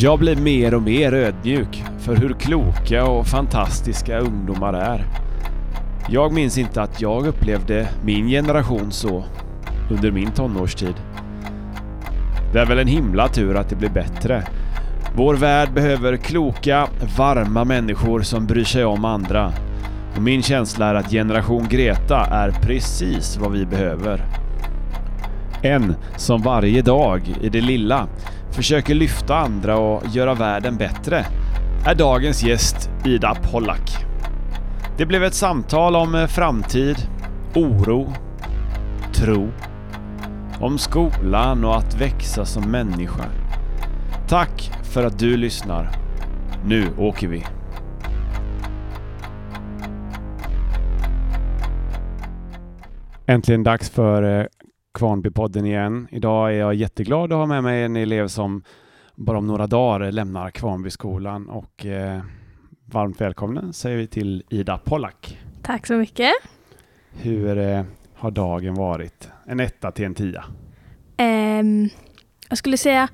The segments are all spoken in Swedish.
Jag blir mer och mer ödmjuk för hur kloka och fantastiska ungdomar är. Jag minns inte att jag upplevde min generation så under min tonårstid. Det är väl en himla tur att det blir bättre. Vår värld behöver kloka, varma människor som bryr sig om andra. Och min känsla är att generation Greta är precis vad vi behöver. En som varje dag i det lilla försöker lyfta andra och göra världen bättre är dagens gäst Ida Pollack. Det blev ett samtal om eh, framtid, oro, tro, om skolan och att växa som människa. Tack för att du lyssnar. Nu åker vi. Äntligen dags för eh, Kvarnbypodden igen. Idag är jag jätteglad att ha med mig en elev som bara om några dagar lämnar Kvarnbyskolan och eh, varmt välkommen säger vi till Ida Pollack. Tack så mycket. Hur eh, har dagen varit? En etta till en tia? Um, jag skulle säga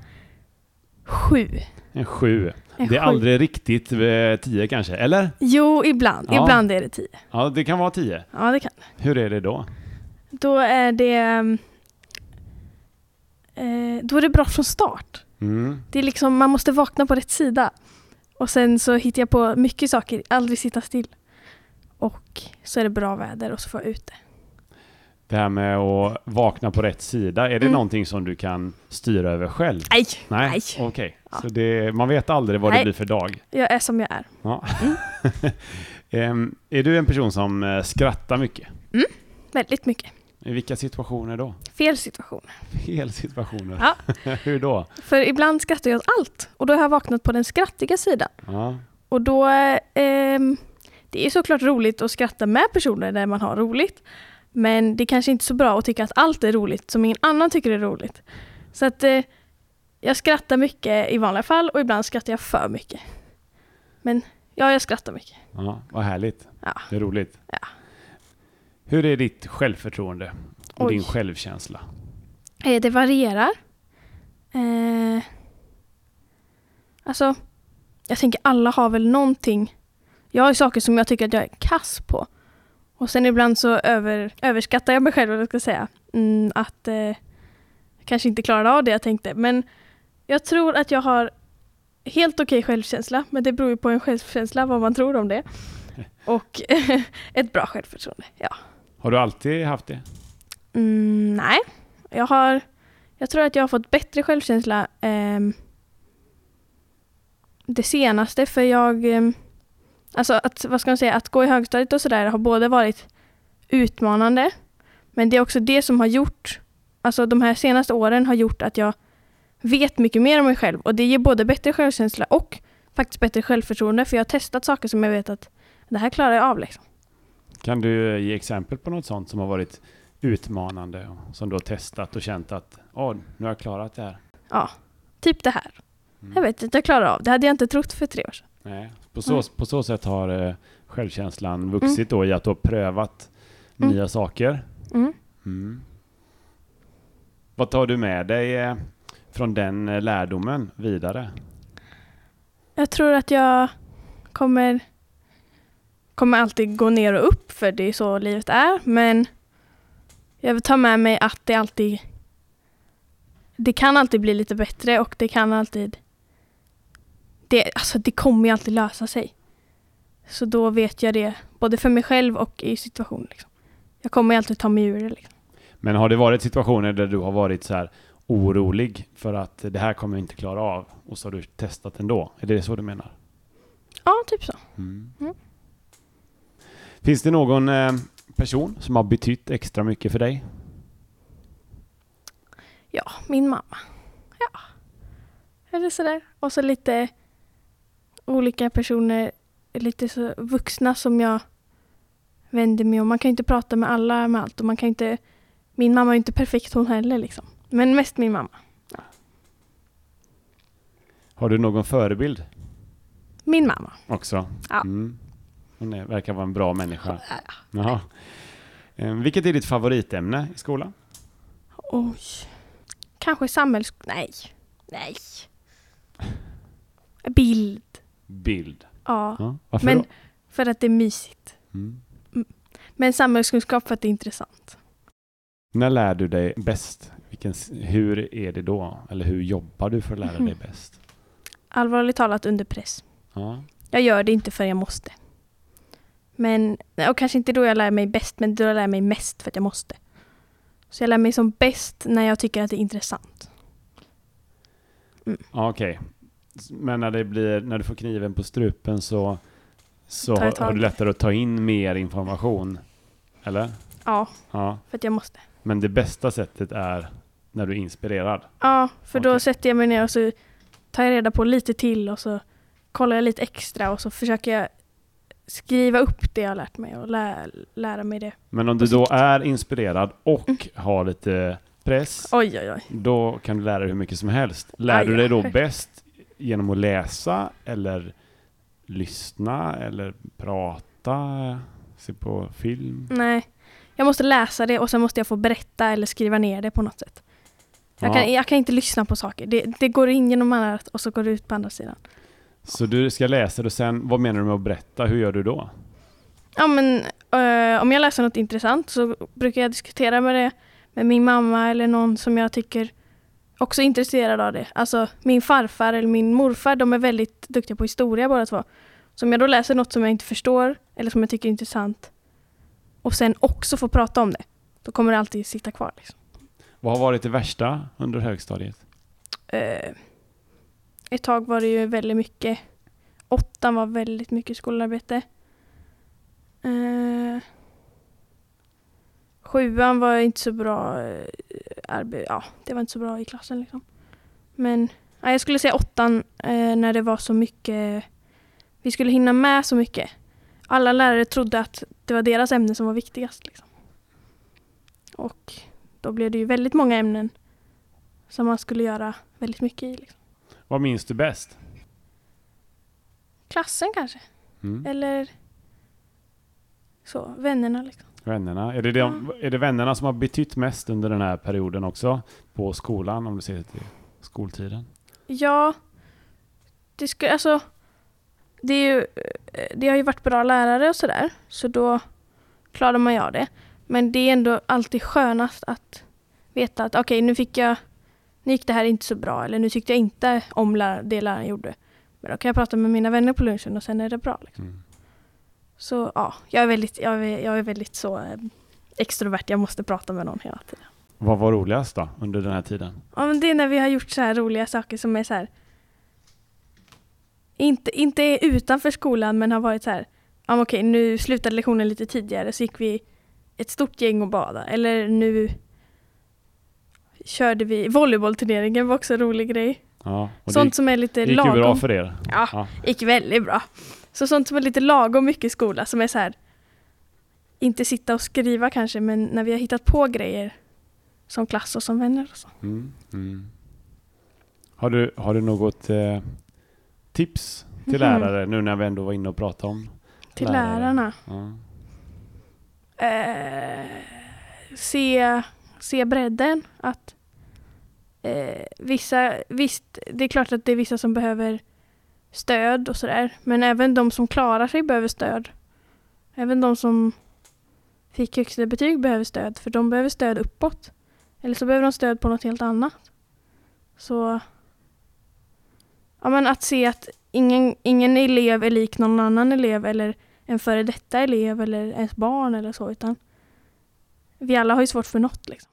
sju. En sju. En det är sju. aldrig riktigt eh, tio kanske, eller? Jo, ibland. Ja. Ibland är det tio. Ja, det kan vara tio. Ja, det kan Hur är det då? Då är det... um, eh, då är det bra från start. Mm. Det är liksom, man måste vakna på rätt sida. Och sen så hittar jag på mycket saker, aldrig sitta still. Och så är det bra väder och så får jag ut det. Det här med att vakna på rätt sida, är det Mm. någonting som du kan styra över själv? Nej, Nej, okej. Ja. Så det, man vet aldrig vad det Nej. blir för dag. jag är som jag är. Ja. Em, är du en person som eh, skrattar mycket? Väldigt mycket. I vilka situationer då? Fel situationer. Fel situationer. Ja. Hur då? För ibland skrattar jag åt allt. Och då har jag vaknat på den skrattiga sidan. Ja. Och då, ehm, det är såklart roligt att skratta med personer där man har roligt. Men det är kanske inte så bra att tycka att allt är roligt som ingen annan tycker är roligt. Så att eh, jag skrattar mycket i vanliga fall och ibland skrattar jag för mycket. Men ja, jag skrattar mycket. ja, vad härligt. Ja. Det är roligt. Ja. Hur är ditt självförtroende och Oj. din självkänsla? Eh, det varierar. Eh, alltså, jag tänker alla har väl någonting. Jag har saker som jag tycker att jag är kass på. Och sen ibland så över, överskattar jag mig själv, vad jag ska säga. Mm, att eh, jag kanske inte klarade av det jag tänkte. Men jag tror att jag har helt okej självkänsla. Men det beror ju på en självkänsla, vad man tror om det. Och ett bra självförtroende, ja. Har du alltid haft det? Mm, nej, jag har... Jag tror att jag har fått bättre självkänsla eh, det senaste för jag... Eh, alltså att, vad ska man säga, att gå i högstadiet och sådär har både varit utmanande men det är också det som har gjort... Alltså de här senaste åren har gjort att jag vet mycket mer om mig själv och det ger både bättre självkänsla och faktiskt bättre självförtroende för jag har testat saker som jag vet att det här klarar jag av liksom. Kan du ge exempel på något sånt som har varit utmanande och som du har testat och känt att Åh, nu har jag klarat det här? Ja, typ det här. Mm. Jag vet inte, jag klarar av. Det hade jag inte trott för tre år sedan. Nej. På, så, Nej. på så sätt har eh, självkänslan vuxit då i att du har prövat Mm. nya saker. Mm. Mm. Vad tar du med dig eh, från den eh, lärdomen vidare? Jag tror att jag kommer, kommer alltid gå ner och upp för det är så livet är. Men jag vill ta med mig att det alltid det kan alltid bli lite bättre och det kan alltid det, alltså det kommer ju alltid lösa sig. Så då vet jag det både för mig själv och i situationen. Liksom. Jag kommer ju alltid ta mig ur det. Liksom. Men har det varit situationer där du har varit så här orolig för att det här kommer jag inte klara av och så har du testat ändå? Är det så du menar? Ja, typ så. Mm. Mm. Finns det någon eh, person som har betytt extra mycket för dig? Ja, min mamma. Ja. Eller sådär. Och så lite olika personer, lite så vuxna som jag vänder mig om. Man kan ju inte prata med alla med allt och man kan inte... Min mamma är inte perfekt hon heller liksom. Men mest min mamma. Har du någon förebild Min mamma. också? Ja. Mm. Hon är, verkar vara en bra människa. Ja. Jaha. Eh, vilket är ditt favoritämne i skolan? Oj. Kanske samhälls... Nej. Nej. Bild. Bild. Ja, Ja. Varför Men- då? för att det är mysigt. Mm. Men samhällskunskap för att det är intressant. När lär du dig bäst? Vilken, hur är det då? Eller hur jobbar du för att lära dig Mhm. bäst? Allvarligt talat under press. Ja. Jag gör det inte för jag måste. Men, och kanske inte då jag lär mig bäst, men då jag lär mig mest för att jag måste. Så jag lär mig som bäst när jag tycker att det är intressant. Ja, Okej. S- Men när, det blir, när du får kniven på strupen så, så har, du lättare att ta in mer information? Eller? Ja, Ja. för att jag måste. Men det bästa sättet är när du är inspirerad? Ja, för då Okej. sätter jag mig ner och så tar jag reda på lite till och så kollar jag lite extra och så försöker jag skriva upp det jag har lärt mig och lä lära mig det. Men om du då är inspirerad och har lite press, Oj, oj, oj. då kan du lära dig hur mycket som helst. Lär Aj, du dig då aj. bäst genom att läsa eller lyssna eller prata, se på film? Nej, jag måste läsa det och sen måste jag få berätta eller skriva ner det på något sätt. Jag, Ja. kan, jag kan inte lyssna på saker. Det, det går in genom annat och så går det ut på andra sidan. Så du ska läsa det och sen, vad menar du med att berätta? Hur gör du då? Ja, men eh, om jag läser något intressant så brukar jag diskutera med det med min mamma eller någon som jag tycker också är intresserad av det. Alltså min farfar eller min morfar, de är väldigt duktiga på historia båda två. Så om jag då läser något som jag inte förstår eller som jag tycker är intressant och sen också får prata om det, då kommer det alltid sitta kvar. Liksom. Vad har varit det värsta under högstadiet? Eh, ett tag var det ju väldigt mycket. Åttan var väldigt mycket skolarbete. Eh, sjuan var inte så bra. Eh, ja, det var inte så bra i klassen liksom. Men ja, jag skulle säga åttan eh, när det var så mycket. Vi skulle hinna med så mycket. Alla lärare trodde att det var deras ämne som var viktigast. Liksom. Och då blev det ju väldigt många ämnen som man skulle göra väldigt mycket i. Liksom. Vad minns du bäst? Klassen kanske, Mm. eller så, vännerna liksom. Vännerna. Är det, de, är det vännerna som har betytt mest under den här perioden också? På skolan, om du ser till skoltiden? Ja, det skulle, alltså, det, är ju, eh, det har ju varit bra lärare och sådär, så då klarar man ju av det. Men det är ändå alltid skönast att veta att okej, nu fick jag, nu gick det här inte så bra, eller nu tyckte jag inte om lär, det läraren gjorde. Men då kan jag prata med mina vänner på lunchen och sen är det bra. Liksom. Mm. Så ja, jag är väldigt, jag är, jag är väldigt så eh, extrovert, jag måste prata med någon hela tiden. Vad var roligast då, under den här tiden? Ja, men det är när vi har gjort så här roliga saker som är så här. Inte, inte är utanför skolan men har varit så här. Men okej, nu slutade lektionen lite tidigare så gick vi ett stort gäng och bada. Eller nu körde vi volleybollturneringen var också en rolig grej. Ja, sånt det som är lite gick, gick lagom. ju bra för er. Ja, Ja. gick väldigt bra. Så sånt som är lite lagom mycket i skola som är så här. Inte sitta och skriva kanske men när vi har hittat på grejer som klass och som vänner och så. Mm. Mm. Har, du, har du något eh, tips till Mhm. lärare nu när vi ändå var inne och pratade om Till lärare? lärarna. Ja. eh, se, se bredden. Att eh, vissa, visst, det är klart att det är vissa som behöver stöd och sådär. Men även de som klarar sig behöver stöd. Även de som fick högsta betyg behöver stöd. För de behöver stöd uppåt. Eller så behöver de stöd på något helt annat. Så ja, men att se att ingen, ingen elev är lik någon annan elev eller en före detta elev eller ens barn eller så, utan vi alla har ju svårt för något. Liksom.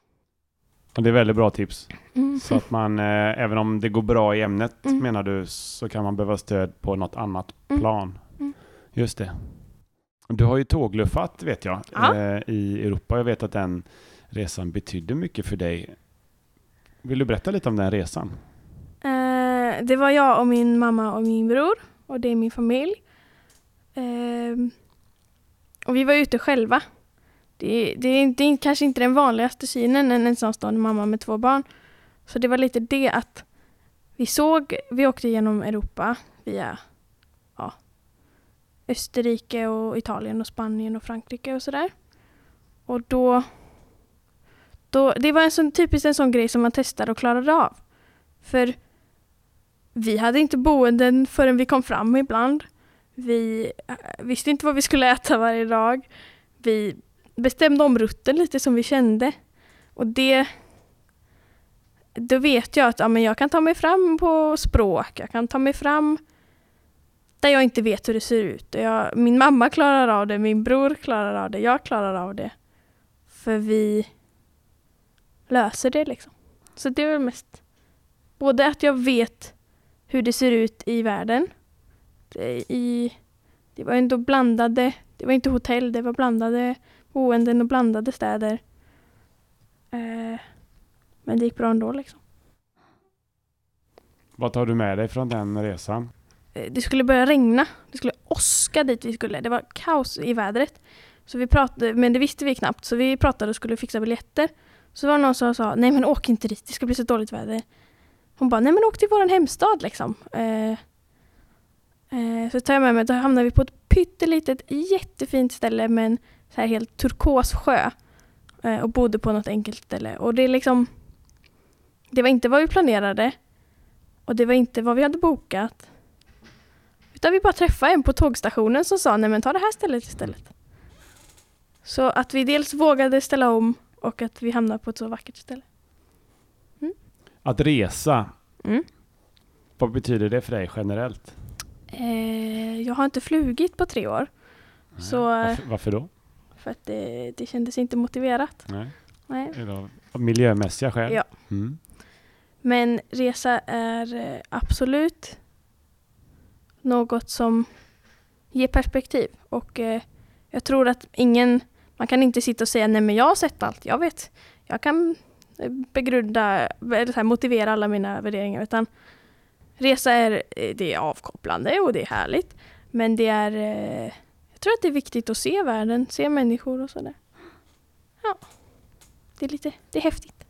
Och det är väldigt bra tips. Mm. Så att man, eh, även om det går bra i ämnet Mm. menar du, så kan man behöva stöd på något annat Mm. plan. Mm. Just det. Du har ju tågluffat vet jag Ja. eh, i Europa. Jag vet att den resan betydde mycket för dig. Vill du berätta lite om den resan? Eh, det var jag och min mamma och min bror och det är min familj. Eh, och vi var ute själva. Det, det, är, det är kanske inte den vanligaste synen, en ensamstående mamma med två barn. Så det var lite det att vi såg, vi åkte genom Europa via ja, Österrike och Italien och Spanien och Frankrike och sådär. Och då, då, det var en sån, typiskt en sån grej som man testade och klarade av. För vi hade inte boenden förrän vi kom fram ibland. Vi eh, visste inte vad vi skulle äta varje dag. Vi bestämde om rutten lite som vi kände. Och det då vet jag att ja, men jag kan ta mig fram på språk, jag kan ta mig fram där jag inte vet hur det ser ut. Jag, min mamma klarar av det, min bror klarar av det, jag klarar av det. För vi löser det liksom. Så det är väl mest både att jag vet hur det ser ut i världen. I, det var ändå blandade, det var inte hotell, det var blandade boenden och blandade städer. Eh, men det gick bra ändå liksom. Vad tar du med dig från den resan? Eh, det skulle börja regna. Det skulle åska dit vi skulle. Det var kaos i vädret. Så vi pratade, men det visste vi knappt, så vi pratade och skulle fixa biljetter. Så var det någon som sa, nej men åk inte dit, det ska bli så dåligt väder. Hon bara, nej men åk till vår hemstad liksom. Eh, eh, så tar jag med mig, då hamnar vi på ett pyttelitet jättefint ställe med en så här helt turkos sjö. Eh, och bodde på något enkelt ställe. Och det är liksom, det var inte vad vi planerade. Och det var inte vad vi hade bokat. Utan vi bara träffade en på tågstationen som sa, nej men ta det här stället istället. Så att vi dels vågade ställa om och att vi hamnade på ett så vackert ställe. Mm. Att resa, mm. vad betyder det för dig generellt? Eh, jag har inte flugit på tre år. Nej. Så, varför, varför, då? För att det, det kändes inte motiverat. Nej. Nej. Av miljömässiga skäl? Ja. Mm. Men resa är eh, absolut något som ger perspektiv. Och eh, jag tror att ingen, man kan inte sitta och säga nej men jag har sett allt, jag vet. Jag kan eh, begrunda, eller här, motivera alla mina värderingar. Utan resa är, det är avkopplande och det är härligt. Men det är, eh, tror att det är viktigt att se världen, se människor och sådär. Ja, det är lite, det är häftigt.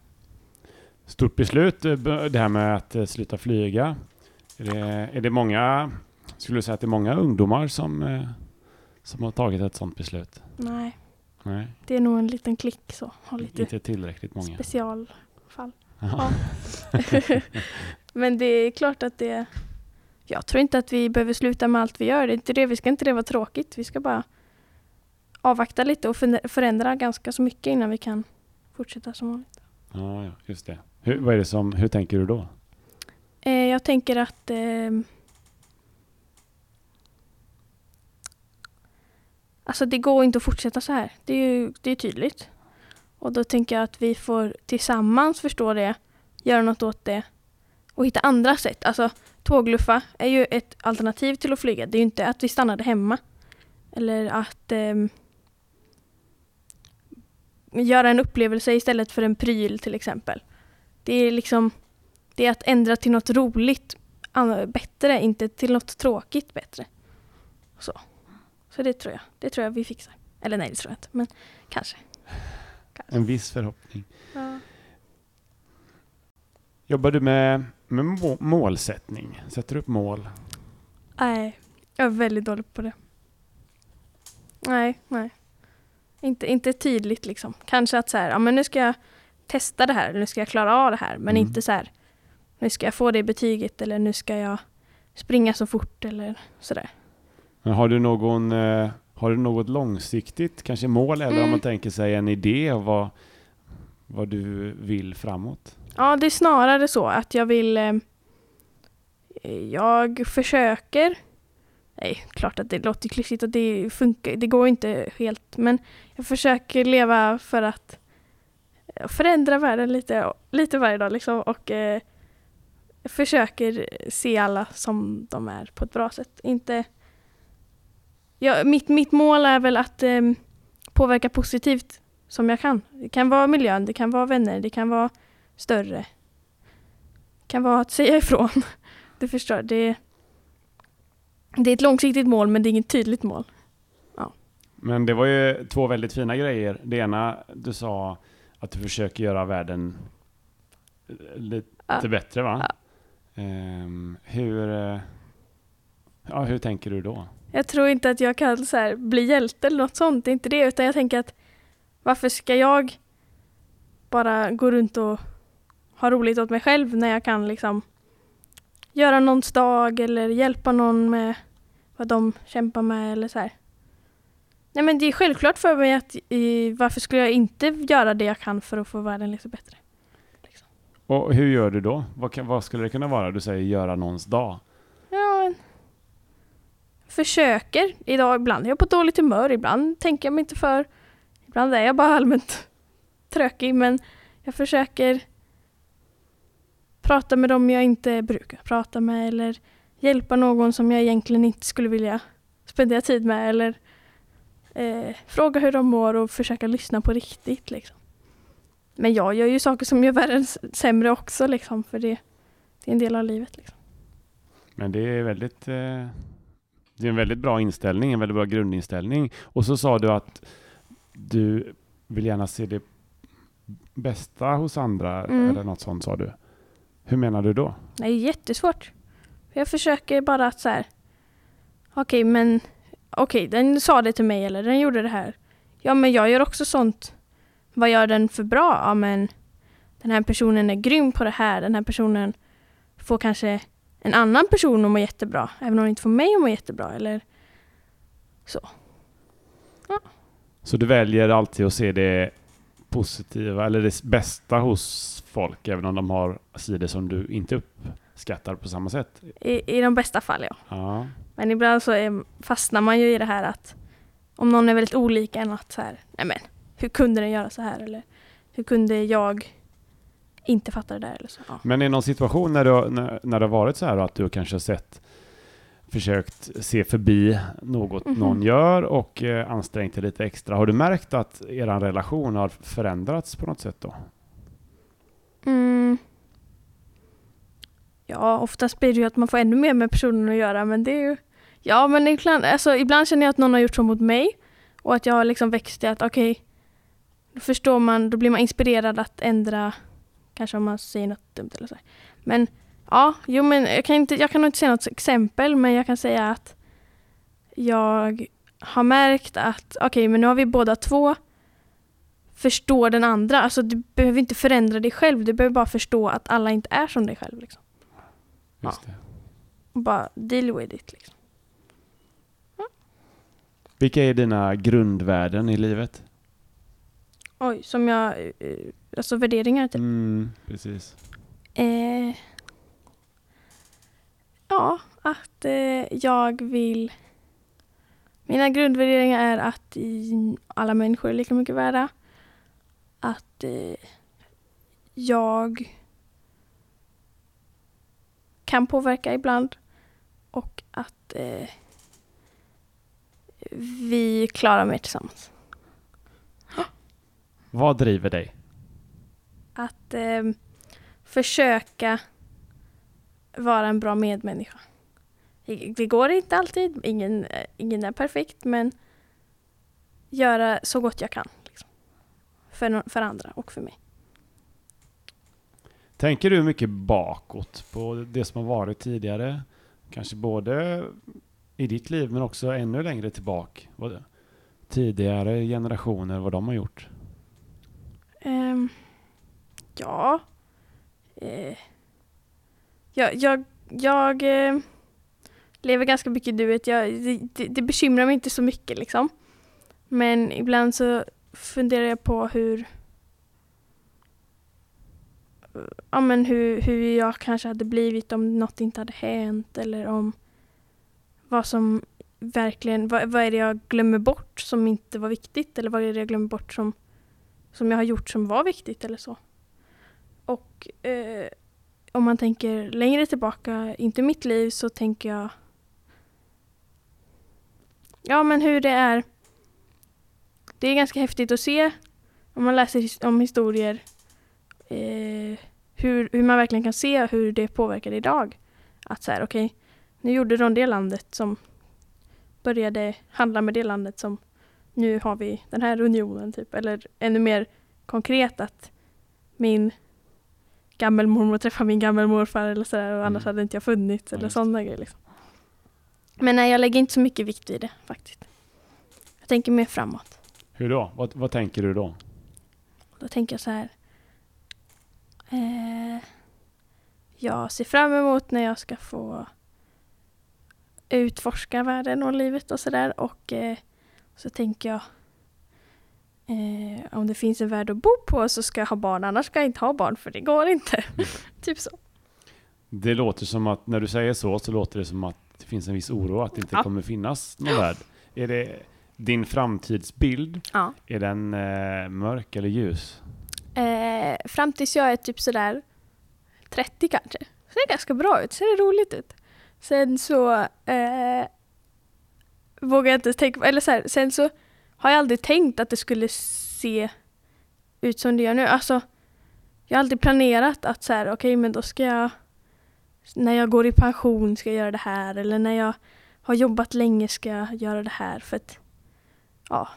Stort beslut eh, det här med att eh, sluta flyga. Är det, är det många, skulle du säga att det är många ungdomar som, eh, som har tagit ett sådant beslut? Nej. Nej. Det är nog en liten klick så. Har lite Inte tillräckligt många. Specialfall. Ja. Men det är klart att det... Jag tror inte att vi behöver sluta med allt vi gör. Det är inte det. Vi ska inte det vara tråkigt. Vi ska bara avvakta lite och förändra ganska så mycket innan vi kan fortsätta som vanligt. Ja, just det. Hur, vad är det som, hur tänker du då? Eh, jag tänker att eh, Alltså det går inte att fortsätta så här. Det är ju det är tydligt. Och då tänker jag att vi får tillsammans förstå det, göra något åt det och hitta andra sätt. Alltså tågluffa är ju ett alternativ till att flyga. Det är ju inte att vi stannade hemma. Eller att eh, göra en upplevelse istället för en pryl till exempel. Det är liksom det är att ändra till något roligt bättre, inte till något tråkigt bättre. Så. Så det tror jag. Det tror jag vi fixar. Eller nej, det tror jag inte, men kanske. kanske. En viss förhoppning. Ja. Jobbar du med, med målsättning? Sätter du upp mål? Nej, jag är väldigt dålig på det. Nej, nej. Inte, inte tydligt liksom. Kanske att så här, ja men nu ska jag testa det här, nu ska jag klara av det här. Men mm. inte så här, nu ska jag få det betyget eller nu ska jag springa så fort eller sådär. Men har du någon, eh, har du något långsiktigt kanske mål eller mm. om man tänker sig en idé av vad, vad du vill framåt? Ja, det är snarare så att jag vill eh, jag försöker Nej, klart att det låter klyschigt och det funkar, det går inte helt men jag försöker leva för att eh, förändra världen lite, lite varje dag liksom och eh, försöker se alla som de är på ett bra sätt. Inte, ja, mitt, mitt mål är väl att eh, påverka positivt som jag kan. Det kan vara miljön, det kan vara vänner, det kan vara större. Kan vara att säga ifrån. Du förstår, det, det är ett långsiktigt mål men det är inget tydligt mål. Ja. Men det var ju två väldigt fina grejer. Det ena, du sa att du försöker göra världen lite ja. bättre va? Ja. Um, hur, uh, ja, hur tänker du då? Jag tror inte att jag kan så här, bli hjälte eller något sånt, det är inte det. Utan jag tänker att varför ska jag bara gå runt och ha roligt åt mig själv när jag kan liksom göra någons dag eller hjälpa någon med vad de kämpar med eller så här. Nej men det är självklart för mig att i, varför skulle jag inte göra det jag kan för att få världen lite bättre? Och hur gör du då? Vad, kan, vad skulle det kunna vara? Du säger göra någons dag. Ja, en, försöker. Idag, ibland är jag på dåligt humör, ibland tänker jag mig inte för. Ibland är jag bara allmänt trökig men jag försöker prata med dem jag inte brukar prata med eller hjälpa någon som jag egentligen inte skulle vilja spendera tid med eller eh, fråga hur de mår och försöka lyssna på riktigt. Liksom. Men jag gör ju saker som gör världen sämre också liksom, för det, det är en del av livet. Liksom. Men det är väldigt eh, det är en väldigt bra inställning, en väldigt bra grundinställning. Och så sa du att du vill gärna se det bästa hos andra Mm. eller något sånt sa du. Hur menar du då? Det är jättesvårt. Jag försöker bara att så här. Okej, men okej, den sa det till mig eller den gjorde det här. Ja, men jag gör också sånt. Vad gör den för bra? Ja, men den här personen är grym på det här. Den här personen får kanske en annan person att må jättebra, även om den inte får mig att må jättebra. Eller Så du väljer alltid att se det positiva eller det bästa hos folk, även om de har sidor som du inte uppskattar på samma sätt? i, i de bästa fall, ja. Ja. Men ibland så är, fastnar man ju i det här att om någon är väldigt olika än att så här, nej men hur kunde den göra så här eller hur kunde jag inte fatta det där eller så. Ja. Men i någon situation när, du, när, när det har varit så här att du kanske har sett försökt se förbi något Mhm. någon gör och eh, ansträngt dig lite extra. Har du märkt att er relation har förändrats på något sätt då? Mm. Ja, oftast blir det ju att man får ännu mer med personen att göra men det är ju Ja men ibland, alltså, ibland känner jag att någon har gjort så mot mig och att jag har liksom växt till att okej då förstår man, då blir man inspirerad att ändra kanske om man säger något dumt eller så. Men ja, jo men jag kan, inte, jag kan nog inte säga något exempel men jag kan säga att jag har märkt att okej men nu har vi båda två förstår den andra. Alltså du behöver inte förändra dig själv, du behöver bara förstå att alla inte är som dig själv. Liksom. Just det. Och bara deal with it. Liksom. Vilka är dina grundvärden i livet? Oj, som jag... eh, Alltså värderingar typ. Mm, precis. Eh, ja, att eh, jag vill... Mina grundvärderingar är att alla människor är lika mycket värda. Att eh, jag kan påverka ibland. Och att eh, vi klarar mer tillsammans. Vad driver dig? att eh, försöka vara en bra medmänniska. Det, går inte alltid, ingen, eh, ingen är perfekt, men göra så gott jag kan. Liksom. För, för andra och för mig. Tänker du mycket bakåt på det som har varit tidigare? Kanske både i ditt liv men också ännu längre tillbaka. Vad tidigare generationer, vad de har gjort? Ehm, ja. Eh, jag jag, jag eh, lever ganska mycket i nuet. Jag, det, det, det bekymrar mig inte så mycket liksom. Men ibland så funderar jag på hur ja, men hur, hur jag kanske hade blivit om något inte hade hänt eller om vad som verkligen, vad, vad är det jag glömmer bort som inte var viktigt eller vad är det jag glömmer bort som som jag har gjort som var viktigt eller så. Och eh, om man tänker längre tillbaka, inte mitt liv, så tänker jag Ja men hur det är Det är ganska häftigt att se om man läser om historier eh, hur, hur man verkligen kan se hur det påverkar idag. Att så här, okej, nu gjorde de det landet som började handla med det landet som nu har vi den här unionen typ. Eller ännu mer konkret att min gammelmormor träffar min gammelmorfar eller sådär och annars Mm. hade inte jag funnits eller just sådana grejer. Liksom. Men nej, jag lägger inte så mycket vikt vid det faktiskt. Jag tänker mer framåt. Hur då? Vad, vad tänker du då? Då tänker jag så här. Eh, jag ser fram emot när jag ska få utforska världen och livet och sådär. Och eh, så tänker jag eh, om det finns en värld att bo på så ska jag ha barn, annars ska jag inte ha barn för det går inte. typ så. Det låter som att när du säger så så låter det som att det finns en viss oro att det inte Ja. kommer finnas någon värld. Är det din framtidsbild? Ja. Är den eh, mörk eller ljus? Eh, fram tills jag är typ sådär 30 kanske. Så det ganska bra ut, ser det roligt ut. Sen så eh, vågar jag inte tänka eller så här, sen så har jag aldrig tänkt att det skulle se ut som det gör nu. Alltså, jag har aldrig planerat att så här, okej men då ska jag, när jag går i pension ska jag göra det här eller när jag har jobbat länge ska jag göra det här för att, ja.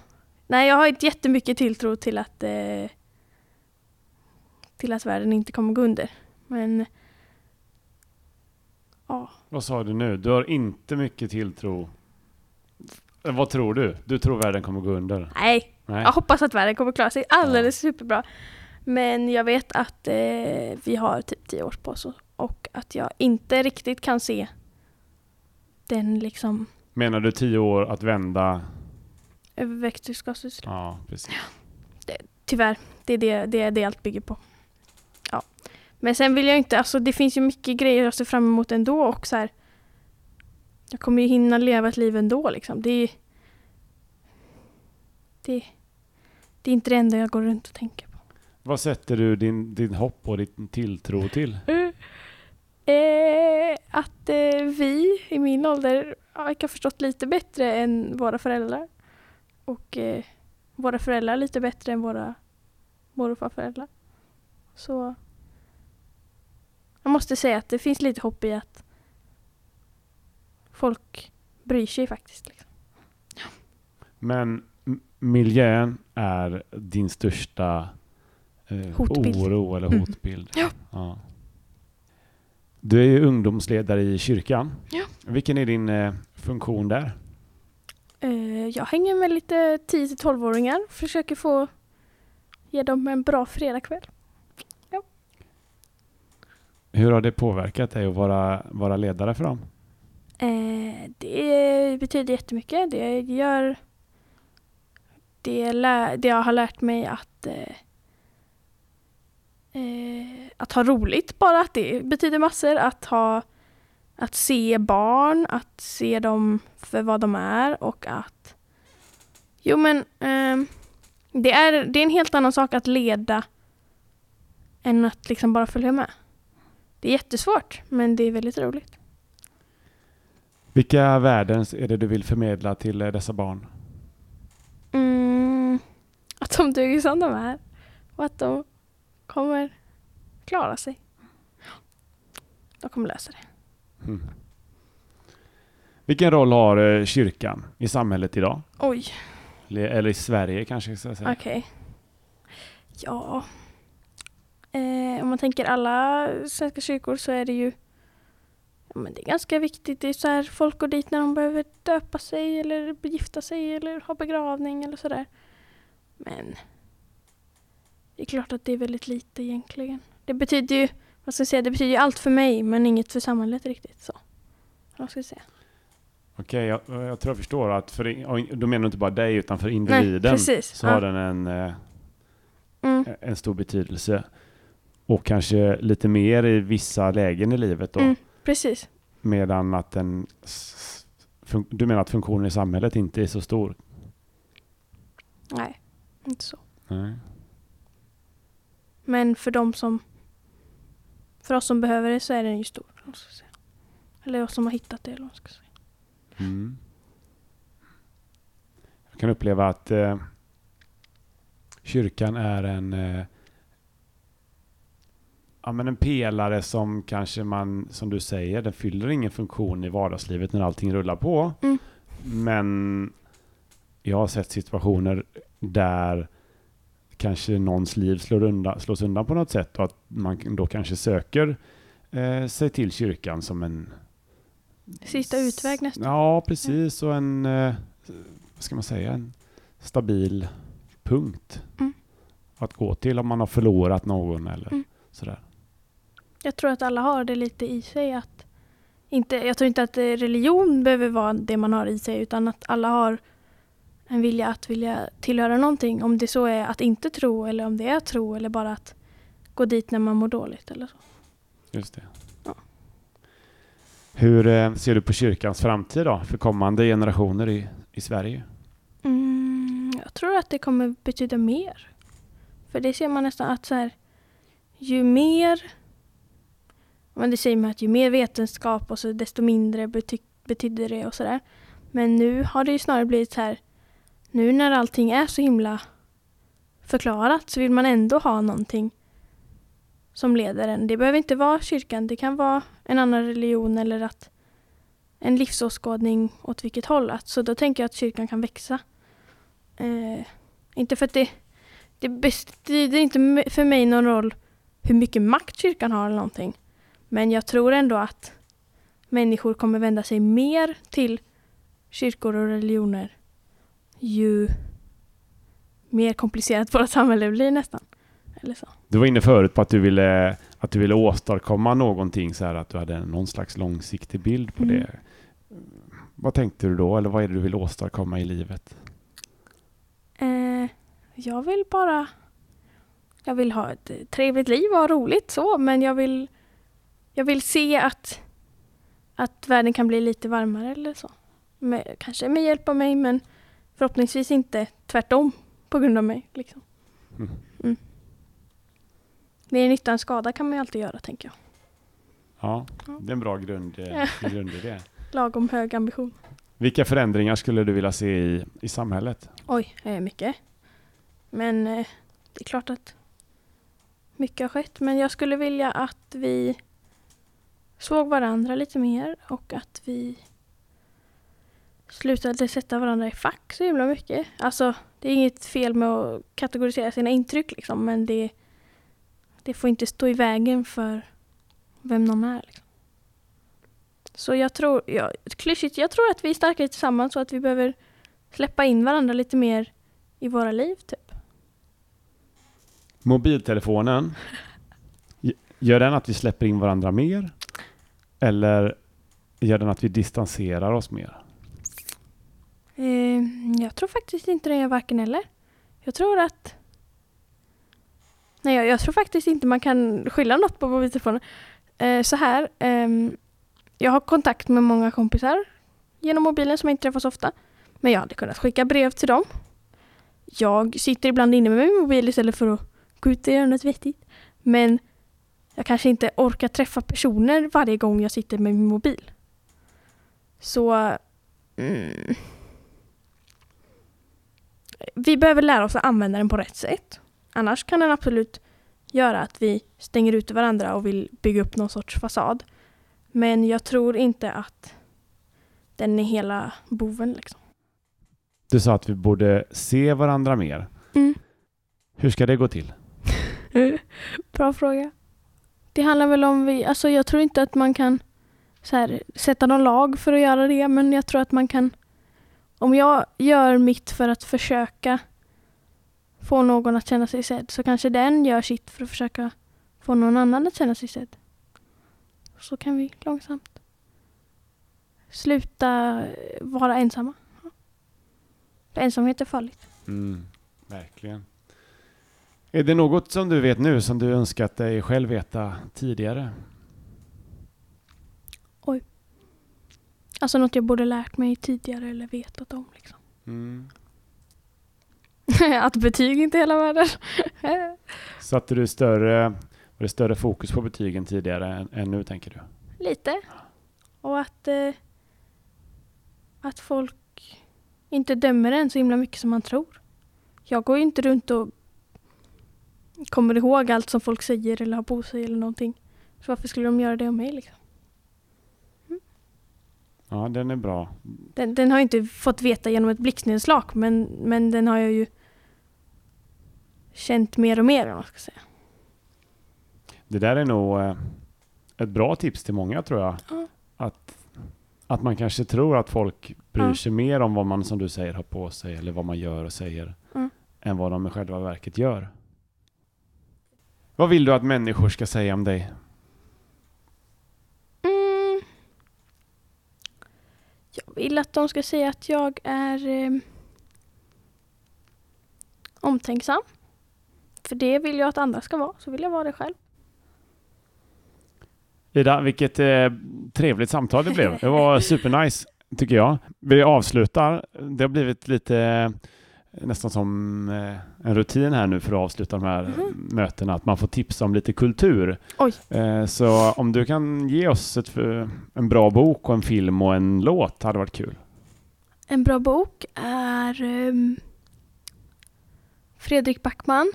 Nej, jag har inte jättemycket tilltro till att eh, till att världen inte kommer gå under. Men ja, Vad sa du nu? Du har inte mycket tilltro. Vad tror du? Du tror världen kommer gå under? nej. Nej. Jag hoppas att världen kommer klara sig alldeles superbra. Men jag vet att eh, vi har typ tio år på oss och- att jag inte riktigt kan se den liksom Menar du tio år att vända? växthusgasutsläpp. Ja, precis. Tyvärr, det är det, det är det allt bygger på. Ja. Men sen vill jag inte, alltså det finns ju mycket grejer jag ser fram emot ändå och så här. Jag kommer ju hinna leva ett liv ändå liksom. Det är, det, det är inte det enda jag går runt och tänker på. Vad sätter du din, din hopp och din tilltro till? Eh, att eh, vi i min ålder verkar förstått lite bättre än våra föräldrar. Och eh, våra föräldrar lite bättre än våra mor och farföräldrar. Så jag måste säga att det finns lite hopp i att folk bryr sig faktiskt. Liksom. Men m- miljön är din största eh, Hotbild. oro eller Mm. hotbild? Ja. Ja. Du är ju ungdomsledare i kyrkan. Ja. Vilken är din eh, funktion där? Eh, jag hänger med lite 10-12-åringar. Försöker få ge dem en bra fredagkväll. Hur har det påverkat dig att vara, vara ledare för dem? Eh, det betyder jättemycket. Det gör... Det, lä, det jag har lärt mig att... Eh, eh, att ha roligt bara. Att det betyder massor. Att ha... Att se barn, att se dem för vad de är och att... Jo men... Ehm, det, är, det är en helt annan sak att leda än att liksom bara följa med. Det är jättesvårt, men det är väldigt roligt. Vilka värden är det du vill förmedla till eh, dessa barn? Mm, att de duger som de är och att de kommer klara sig. De kommer lösa det. Mm. Vilken roll har eh, kyrkan i samhället idag? Oj, Eller, i Sverige kanske jag ska säga. okej. Ja. Eh, om man tänker alla svenska kyrkor så är det ju men det är ganska viktigt. Det är så här, folk går dit när de behöver döpa sig eller gifta sig eller ha begravning eller sådär. Men det är klart att det är väldigt lite egentligen. Det betyder ju, vad ska jag säga, det betyder ju allt för mig men inget för samhället riktigt. Så. Vad ska jag säga? Okej, jag, jag tror jag förstår att för, då menar du inte bara dig utan för individen precis. så Ja. har den en, eh, Mm. en stor betydelse. Och kanske lite mer i vissa lägen i livet då. Mm, precis. Medan att den... Du menar att funktionen i samhället inte är så stor? Nej, inte så. Nej. Men för de som för oss som behöver det så är den ju stor. Eller oss som har hittat det. Eller vad ska säga. Mm. Jag kan uppleva att eh, kyrkan är en, eh, ja, men en pelare som kanske man, som du säger, den fyller ingen funktion i vardagslivet när allting rullar på. Mm. Men jag har sett situationer där kanske någons liv slår undan, slås undan på något sätt och att man då kanske söker eh, sig till kyrkan som en Sista utväg nästan. Ja, precis. Och en, eh, vad ska man säga, en stabil punkt Mm. att gå till om man har förlorat någon eller Mm. sådär. Jag tror att alla har det lite i sig. Att inte, jag tror inte att eh, religion behöver vara det man har i sig utan att alla har en vilja att vilja tillhöra någonting. Om det så är att inte tro eller om det är att tro eller bara att gå dit när man mår dåligt eller så. Just det. Ja. Hur eh, ser du på kyrkans framtid då för kommande generationer i, i Sverige? Mm, jag tror att det kommer betyda mer. För det ser man nästan att så här, ju mer men det säger man att ju mer vetenskap och så desto mindre bety betyder det och sådär. Men nu har det ju snarare blivit så här nu när allting är så himla förklarat så vill man ändå ha någonting som leder en. Det behöver inte vara kyrkan, det kan vara en annan religion eller att en livsåskådning åt vilket håll. Så då tänker jag att kyrkan kan växa. Eh, inte för att det, det betyder inte för mig någon roll hur mycket makt kyrkan har eller någonting. Men jag tror ändå att människor kommer vända sig mer till kyrkor och religioner ju mer komplicerat vårt samhälle blir nästan. Eller så. Du var inne förut på att du ville, att du ville åstadkomma någonting så här att du hade någon slags långsiktig bild på Mm. det. Vad tänkte du då eller vad är det du vill åstadkomma i livet? Eh, jag vill bara... Jag vill ha ett trevligt liv och ha roligt så, men jag vill... Jag vill se att, att världen kan bli lite varmare eller så. Med, kanske med hjälp av mig, men förhoppningsvis inte tvärtom på grund av mig. Liksom. Mm. Mm. Nytta än skada kan man ju alltid göra, tänker jag. Ja, Ja. det är en bra grund, eh, grundidé. Lagom hög ambition. Vilka förändringar skulle du vilja se i, i samhället? Oj, eh, mycket. Men eh, det är klart att mycket har skett. Men jag skulle vilja att vi såg varandra lite mer och att vi slutade sätta varandra i fack så himla mycket. Alltså, det är inget fel med att kategorisera sina intryck liksom, men det, det får inte stå i vägen för vem någon är. Liksom. Så jag tror, ja, klyschigt, jag tror att vi är starkare tillsammans och att vi behöver släppa in varandra lite mer i våra liv. Typ. Mobiltelefonen, gör den att vi släpper in varandra mer? Eller gör den att vi distanserar oss mer? Eh, jag tror faktiskt inte det gör varken eller. Jag tror att... Nej, jag, jag tror faktiskt inte man kan skylla något på mobiltelefonen. Eh, så här, eh, jag har kontakt med många kompisar genom mobilen som jag inte träffar så ofta. Men jag hade kunnat skicka brev till dem. Jag sitter ibland inne med min mobil istället för att gå ut och göra något vettigt. Men jag kanske inte orkar träffa personer varje gång jag sitter med min mobil. Så... Mm, vi behöver lära oss att använda den på rätt sätt. Annars kan den absolut göra att vi stänger ute varandra och vill bygga upp någon sorts fasad. Men jag tror inte att den är hela boven. Liksom. Du sa att vi borde se varandra mer. Mm. Hur ska det gå till? Bra fråga. Det handlar väl om vi, alltså jag tror inte att man kan så här, sätta någon lag för att göra det, men jag tror att man kan om jag gör mitt för att försöka få någon att känna sig sedd så kanske den gör sitt för att försöka få någon annan att känna sig sedd. Så kan vi långsamt sluta vara ensamma. För ensamhet är farligt. Mm, verkligen. Är det något som du vet nu som du önskat dig själv veta tidigare? Alltså något jag borde lärt mig tidigare eller vetat om. Liksom. Mm. att betyg inte är hela världen. Satte du större, var det större fokus på betygen tidigare än, än nu tänker du? Lite. Och att, eh, att folk inte dömer en så himla mycket som man tror. Jag går ju inte runt och kommer ihåg allt som folk säger eller har på sig eller någonting. Så varför skulle de göra det om mig liksom? Ja, den är bra. Den, den har jag inte fått veta genom ett blixtnedslag men, men den har jag ju känt mer och mer om man ska säga. Det där är nog eh, ett bra tips till många tror jag. Ja. Att, att man kanske tror att folk bryr Ja. sig mer om vad man som du säger har på sig eller vad man gör och säger än vad de i själva verket gör. Vad vill du att människor ska säga om dig? Mm. Jag vill att de ska säga att jag är eh, omtänksam. För det vill jag att andra ska vara, så vill jag vara det själv. Ida, vilket eh, trevligt samtal det blev. Det var supernice, tycker jag. Vi avslutar. Det har blivit lite nästan som eh, en rutin här nu för att avsluta de här Mhm. mötena, att man får tipsa om lite kultur. Oj. Eh, så om du kan ge oss ett, eh, en bra bok och en film och en låt hade varit kul. En bra bok är ehm, Fredrik Backman.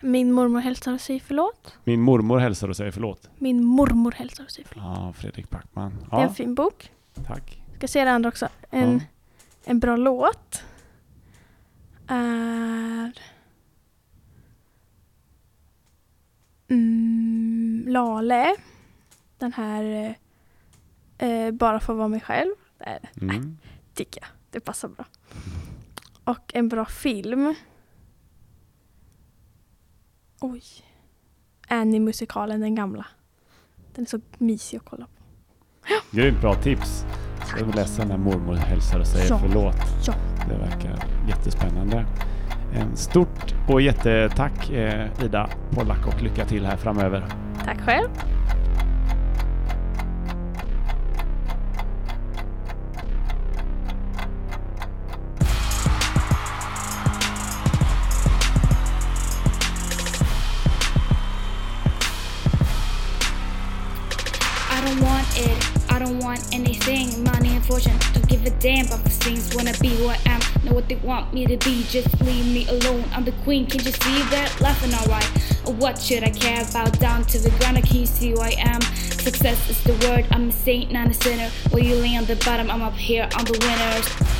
Min mormor hälsar och säger förlåt. Min mormor hälsar och säger förlåt. Min mormor hälsar och säger förlåt. Ja, Fredrik Backman. Det är en Ja, fin bok. tack. Ska se det andra också. En, Ja. en bra låt är mm, Lale. Den här eh, Bara för att vara mig själv. Det Mm. tycker jag. Det passar bra. Och en bra film. Oj. Annie-musikalen, den gamla. Den är så mysig att kolla på. Grymt bra tips. Jag är ledsen när mormor hälsar och säger Ja. förlåt. Ja. Det verkar jättespännande. En stort och jättetack eh, Ida Pollack och lycka till här framöver. Tack själv. I don't want it, I don't want anything. Damn about these things. Wanna be who I am, know what they want me to be. Just leave me alone. I'm the queen, can't you see that? Laughing alright. Oh, what should I care about? Down to the ground, can you see who I am? Success is the word, I'm a saint, not a sinner. While you lay on the bottom, I'm up here, I'm the winners.